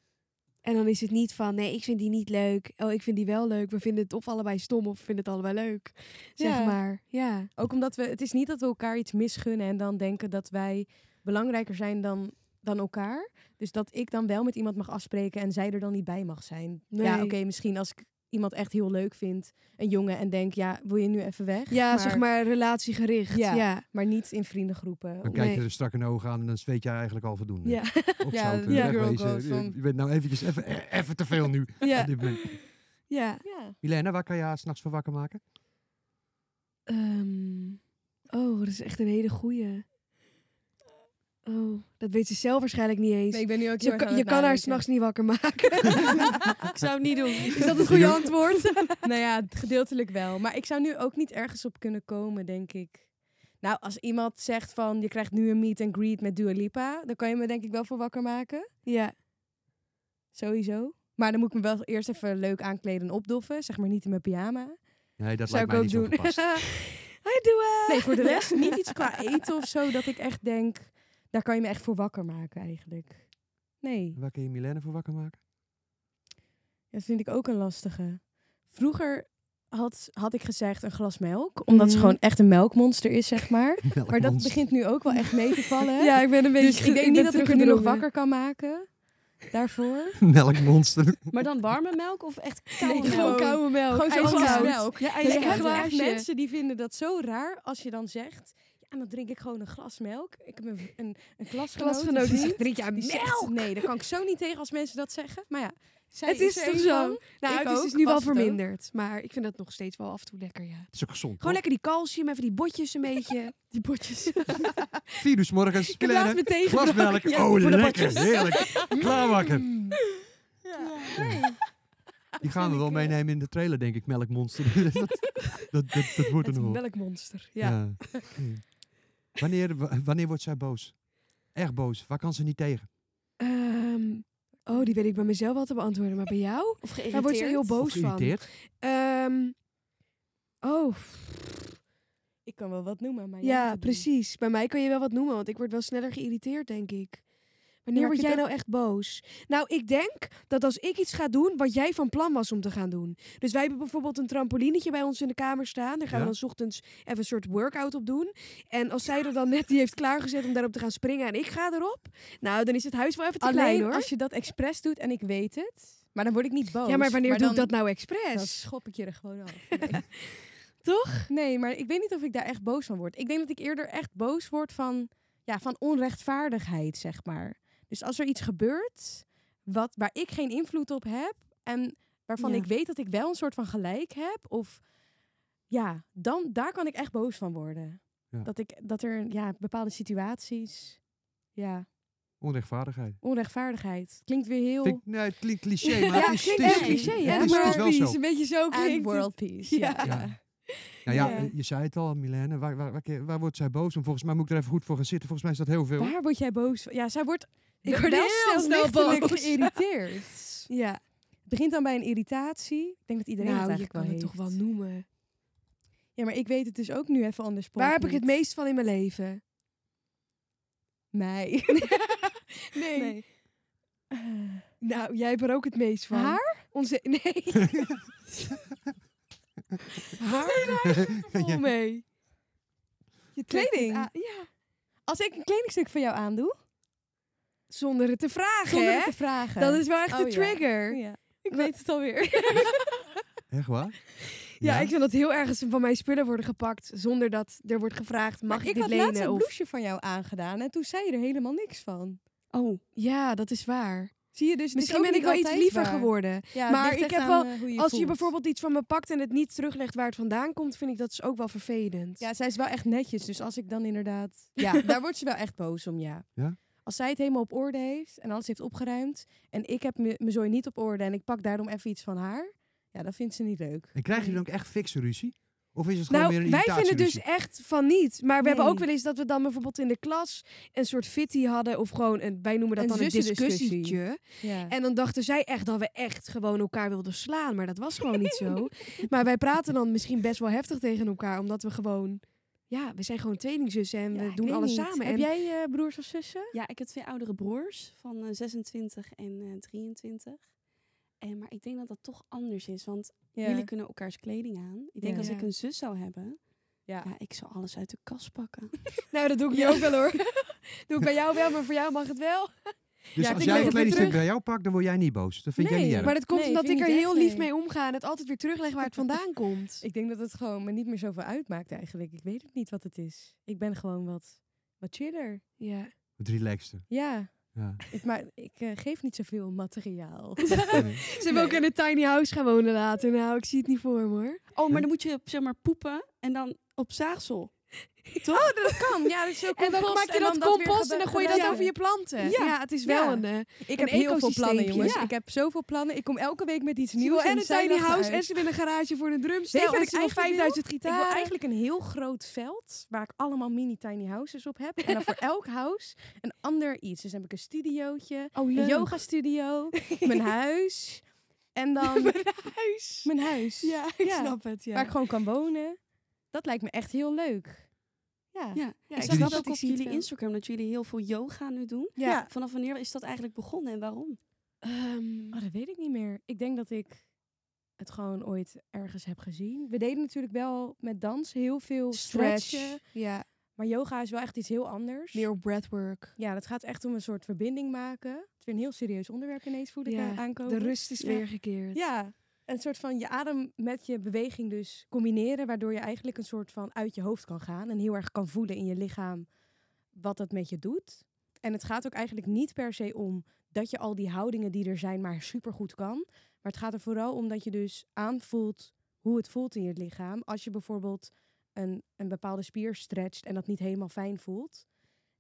En dan is het niet van, nee, ik vind die niet leuk. Oh, ik vind die wel leuk. We vinden het of allebei stom of we vinden het allebei leuk. Zeg Ja. maar. Ja. Ook omdat we, het is niet dat we elkaar iets misgunnen en dan denken dat wij belangrijker zijn dan, dan elkaar. Dus dat ik dan wel met iemand mag afspreken en zij er dan niet bij mag zijn. Ja, oké, misschien als ik iemand echt heel leuk vind, een jongen, en denk, ja, wil je nu even weg? Ja, zeg maar relatiegericht. Ja. Ja. Maar niet in vriendengroepen. dan kijk je Nee. er strak in de ogen aan en dan weet jij eigenlijk al voldoende. Ja. Ja, code Je- Je bent nou eventjes even, e- even te veel nu. [LAUGHS] Ja. op dit moment. Ja. Ja. Milena, waar kan je haar s'nachts voor wakker maken? Ehm, oh, dat is echt een hele goeie. Oh, dat weet ze zelf waarschijnlijk niet eens. Nee, ik ben nu ook je kan, je kan haar s'nachts niet wakker maken. [LAUGHS] Ik zou het niet doen. is dat het goede antwoord? [LAUGHS] nou ja, gedeeltelijk wel. Maar ik zou nu ook niet ergens op kunnen komen, denk ik. Nou, als iemand zegt van je krijgt nu een meet and greet met Dua Lipa, dan kan je me denk ik wel voor wakker maken. ja. Sowieso. Maar dan moet ik me wel eerst even leuk aankleden en opdoffen. Zeg maar niet in mijn pyjama. Nee, dat Zou lijkt ik mij ook niet doen. Hi, [LAUGHS] doe Nee, voor de rest niet iets qua eten of zo dat ik echt denk, daar kan je me echt voor wakker maken eigenlijk. Nee, Waar kun je Milena voor wakker maken? dat vind ik ook een lastige. Vroeger had, had ik gezegd een glas melk, omdat ze Mhm. gewoon echt een melkmonster is, zeg maar. [LAUGHS] Maar dat begint nu ook wel echt mee te vallen. [LAUGHS] Ja, ik ben een beetje... dus ik denk niet dat ik er nu nog wakker kan maken. Daarvoor. [LAUGHS] Melkmonster. Maar dan warme melk of echt koude Nee, melk? gewoon koude melk. Gewoon zo'n melk. Ja, ik ijskoud. heb echt mensen die vinden dat zo raar als je dan zegt... Ja, dan drink ik gewoon een glas melk. Ik heb een, een, een klasgenoot. Die een zegt, drink jij zegt, melk? nee, daar kan ik zo niet tegen als mensen dat zeggen. Maar ja, zij Het is er toch een zo? Nou, Ik het is ook, dus nu wel verminderd. Maar ik vind het nog steeds wel af en toe lekker, ja. Het is ook gezond. Gewoon lekker die calcium, even die botjes een beetje. [LAUGHS] Die botjes. [LAUGHS] Vier uur 's morgens. Ik heb laatst Milena, mijn thee glas gebroken. melk. Ja, oh, voor de lekker. botjes. Heerlijk. Klaarmaken. Mm. Die gaan we wel meenemen in de trailer, denk ik. Melkmonster. [LAUGHS] dat, dat, dat, dat wordt er wel. melkmonster. Ja. Ja. Wanneer, wa- wanneer wordt zij boos? Erg boos. Waar kan ze niet tegen? Ehm, oh, die weet ik bij mezelf wel te beantwoorden. Maar bij jou? Of Daar wordt ze heel boos van. geïrriteerd? Ehm, oh, Ik kan wel wat noemen, maar ja, precies. Bij mij kan je wel wat noemen, want ik word wel sneller geïrriteerd, denk ik. Wanneer word jij nou echt boos? Nou, ik denk dat als ik iets ga doen wat jij van plan was om te gaan doen. Dus wij hebben bijvoorbeeld een trampolinetje bij ons in de kamer staan. Daar gaan Ja. we dan 's ochtends even een soort workout op doen. En als zij er dan net die heeft klaargezet om daarop te gaan springen en ik ga erop. Nou, dan is het huis wel even te Alleen klein hoor. als je dat expres doet en ik weet het. Maar dan word ik niet boos. ja, maar wanneer doe dan, ik dat nou Dan expres? schop ik je er gewoon af. [LAUGHS] Nee. Toch? Nee, maar ik weet niet of ik daar echt boos van word. Ik denk dat ik eerder echt boos word van, ja, van onrechtvaardigheid, zeg maar. Dus als er iets gebeurt wat, waar ik geen invloed op heb en waarvan Ja. ik weet dat ik wel een soort van gelijk heb, of ja, dan daar kan ik echt boos van worden. Ja. Dat ik dat er ja bepaalde situaties, ja, Onrechtvaardigheid. onrechtvaardigheid klinkt weer heel Vind nee, het klinkt cliché, maar Ja, het is, het cliché, hè? het is, het is wel zo. Een beetje zo and klinkt world peace. Ja. Ja. ja. Nou ja, Ja. je zei het al, Milene. Waar, waar, waar, wordt zij boos om? Volgens mij moet ik er even goed voor gaan zitten. Volgens mij is dat heel veel. Waar word jij boos van? Ja, zij wordt Ik word heel snel snel boos. [LAUGHS] geïrriteerd. Ja, Het begint dan bij een irritatie. Ik denk dat iedereen het nou, je eigenlijk kan wel het toch wel noemen. Ja, maar ik weet het dus ook nu even anders. Waar heb ik het meest van in mijn leven? [LAUGHS] Nee. Nee. Nou, jij hebt er ook het meest van. Haar? Onze... [LAUGHS] Nee. Haar? Vol Ja. mee. Je het Kleding? Ja. Als ik een kledingstuk van jou aandoe, Zonder het te vragen, zonder hè? het te vragen. Dat is wel echt Oh, de ja. trigger. Ja, ik weet het alweer. [LAUGHS] Echt waar? Ja, ik vind dat heel erg als er van mijn spullen worden gepakt zonder dat er wordt gevraagd, mag Maar ik, ik dit had laatst lenen? een Of... blouseje van jou aangedaan en toen zei je er helemaal niks van. Oh, ja, dat is waar. Zie je dus, het is Misschien ook ben ik niet wel iets altijd liever waar. geworden. Ja, het Maar ligt ik echt heb wel- eh, hoe je Als je voelt. bijvoorbeeld iets van me pakt en het niet teruglegt waar het vandaan komt, vind ik dat dus ook wel vervelend. Ja, zij is wel echt netjes. Dus als ik dan inderdaad... [LAUGHS] Ja, daar wordt ze wel echt boos om, ja. Ja? Als zij het helemaal op orde heeft en alles heeft opgeruimd... en ik heb me- mijn zooi niet op orde en ik pak daarom even iets van haar... Ja, dat vindt ze niet leuk. En krijg je dan ook echt fikse ruzie? Of is het gewoon Nou, weer een wij vinden dus echt van niet. Maar we hebben ook wel eens dat we dan bijvoorbeeld in de klas een soort fitty hadden. Of gewoon, een, wij noemen dat Een dan een discussietje. Ja. En dan dachten zij echt dat we echt gewoon elkaar wilden slaan. Maar dat was gewoon niet zo. [LAUGHS] Maar wij praten dan misschien best wel heftig tegen elkaar. Omdat we gewoon... Ja, we zijn gewoon tweelingzussen en Ja, we doen alles niet. samen. Heb En jij eh, broers of zussen? Ja, ik heb twee oudere broers van eh, 26 en eh 23. En, maar ik denk dat dat toch anders is, want Ja. jullie kunnen elkaars kleding aan. Ik denk Ja. als ik een zus zou hebben, Ja. ja, ik zou alles uit de kast pakken. [LAUGHS] Nou, dat doe ik nu ook wel hoor. [LAUGHS] doe ik bij jou wel, maar voor jou mag het wel. Dus Ja, ik als denk jij een het kledingstuk bij jou pakt, dan word jij niet boos. Dat vind jij niet erg. Maar dat komt Nee, omdat ik ik er heel lief mee omga en het altijd weer terugleg waar het vandaan [LAUGHS] komt. Ik denk dat het gewoon me niet meer zoveel uitmaakt eigenlijk. Ik weet het niet wat het is. Ik ben gewoon wat, wat chiller. Ja. Het relaxte. Ja. Ja. Ik, maar ik eh, geef niet zoveel materiaal. [LAUGHS] [LAUGHS] Ze hebben ook in een tiny house gaan wonen later. Nou, ik zie het niet voor me hoor. Oh, maar dan moet je zeg maar poepen en dan op zaagsel. Toch? Oh, dat kan. Ja, dus zo En dan maak je dat compost en dan gooi je dat over je planten. Ja. Ja, het is wel Ja. een... eh, Ik heb heel veel plannen, jongens. Ik heb zoveel plannen. Ik kom elke week met iets nieuws. en een tiny house en ze wil een garage voor een Weet drumstel. je wat en ik eigenlijk wil? 5000 Ik gitaren. wil eigenlijk een heel groot veld waar ik allemaal mini tiny houses op heb. En dan voor [LAUGHS] elk house een ander iets. Dus dan heb ik een studiootje, Oh, een yoga studio, [LAUGHS] mijn huis en dan [LAUGHS] Mijn huis. mijn huis. Ja, ik snap het. Ja. Waar ik gewoon kan wonen. Dat lijkt me echt heel leuk. Ja. Ja. Ja, ik ik zag dat ook op jullie wel. Instagram, dat jullie heel veel yoga nu doen. Ja. Vanaf wanneer is dat eigenlijk begonnen en waarom? Ehm, Oh, dat weet ik niet meer. Ik denk dat ik het gewoon ooit ergens heb gezien. We deden natuurlijk wel met dans heel veel stretchen. stretch. Ja, Maar yoga is wel echt iets heel anders. meer op breathwork. Ja, dat gaat echt om een soort verbinding maken. Het is weer een heel serieus onderwerp ineens voel ik Ja, eh, aankomen. De rust is Ja. weer gekeerd. Ja, een soort van je adem met je beweging dus combineren. Waardoor je eigenlijk een soort van uit je hoofd kan gaan. En heel erg kan voelen in je lichaam wat dat met je doet. En het gaat ook eigenlijk niet per se om dat je al die houdingen die er zijn maar supergoed kan. Maar het gaat er vooral om dat je dus aanvoelt hoe het voelt in je lichaam. Als je bijvoorbeeld een, een bepaalde spier stretcht en dat niet helemaal fijn voelt.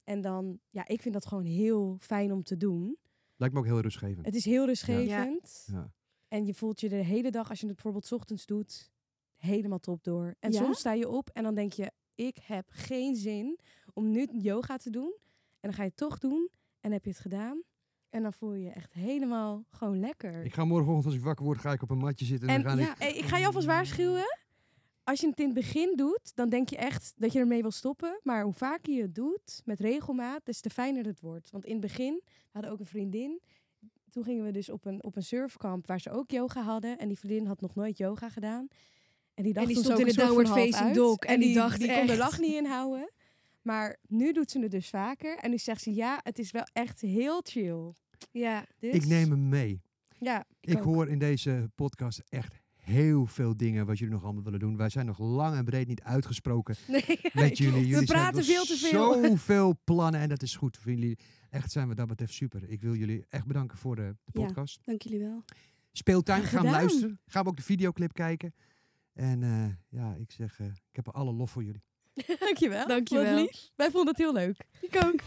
En dan, ja, ik vind dat gewoon heel fijn om te doen. Lijkt me ook heel rustgevend. Het is heel rustgevend. Ja. En je voelt je de hele dag, als je het bijvoorbeeld 's ochtends doet, helemaal top door. En Ja? soms sta je op en dan denk je, ik heb geen zin om nu yoga te doen. En dan ga je het toch doen en heb je het gedaan. En dan voel je je echt helemaal gewoon lekker. Ik ga morgenochtend als ik wakker word, ga ik op een matje zitten en, en dan ga ja, ik... eh, ik ga je alvast waarschuwen. Als je het in het begin doet, dan denk je echt dat je ermee wil stoppen. Maar hoe vaker je het doet, met regelmaat, des te fijner het wordt. Want in het begin, we hadden ook een vriendin. Toen gingen we dus op een, op een surfkamp waar ze ook yoga hadden. En die vriendin had nog nooit yoga gedaan. En die dacht die toen stond zo in de downward facing dog en die dacht die kon de lach niet inhouden. Maar nu doet ze het dus vaker. En nu zegt ze, ja, het is wel echt heel chill. Ja. Dus, Ik neem hem mee. Ja, Ik hoor in deze podcast echt heel veel dingen wat jullie nog allemaal willen doen. Wij zijn nog lang en breed niet uitgesproken Nee, [LAUGHS] met jullie. jullie praten veel te veel. Zoveel plannen en dat is goed voor jullie. Echt zijn we dat betreft super. Ik wil jullie echt bedanken voor de, de Ja. podcast. Dank jullie wel. Speeltuin, gaan gedaan. luisteren. Gaan we ook de videoclip kijken. En eh, ja, ik zeg, eh, ik heb alle lof voor jullie. [LAUGHS] Dankjewel. Dankjewel. Wat lief. Wij vonden het heel leuk. Ik ook.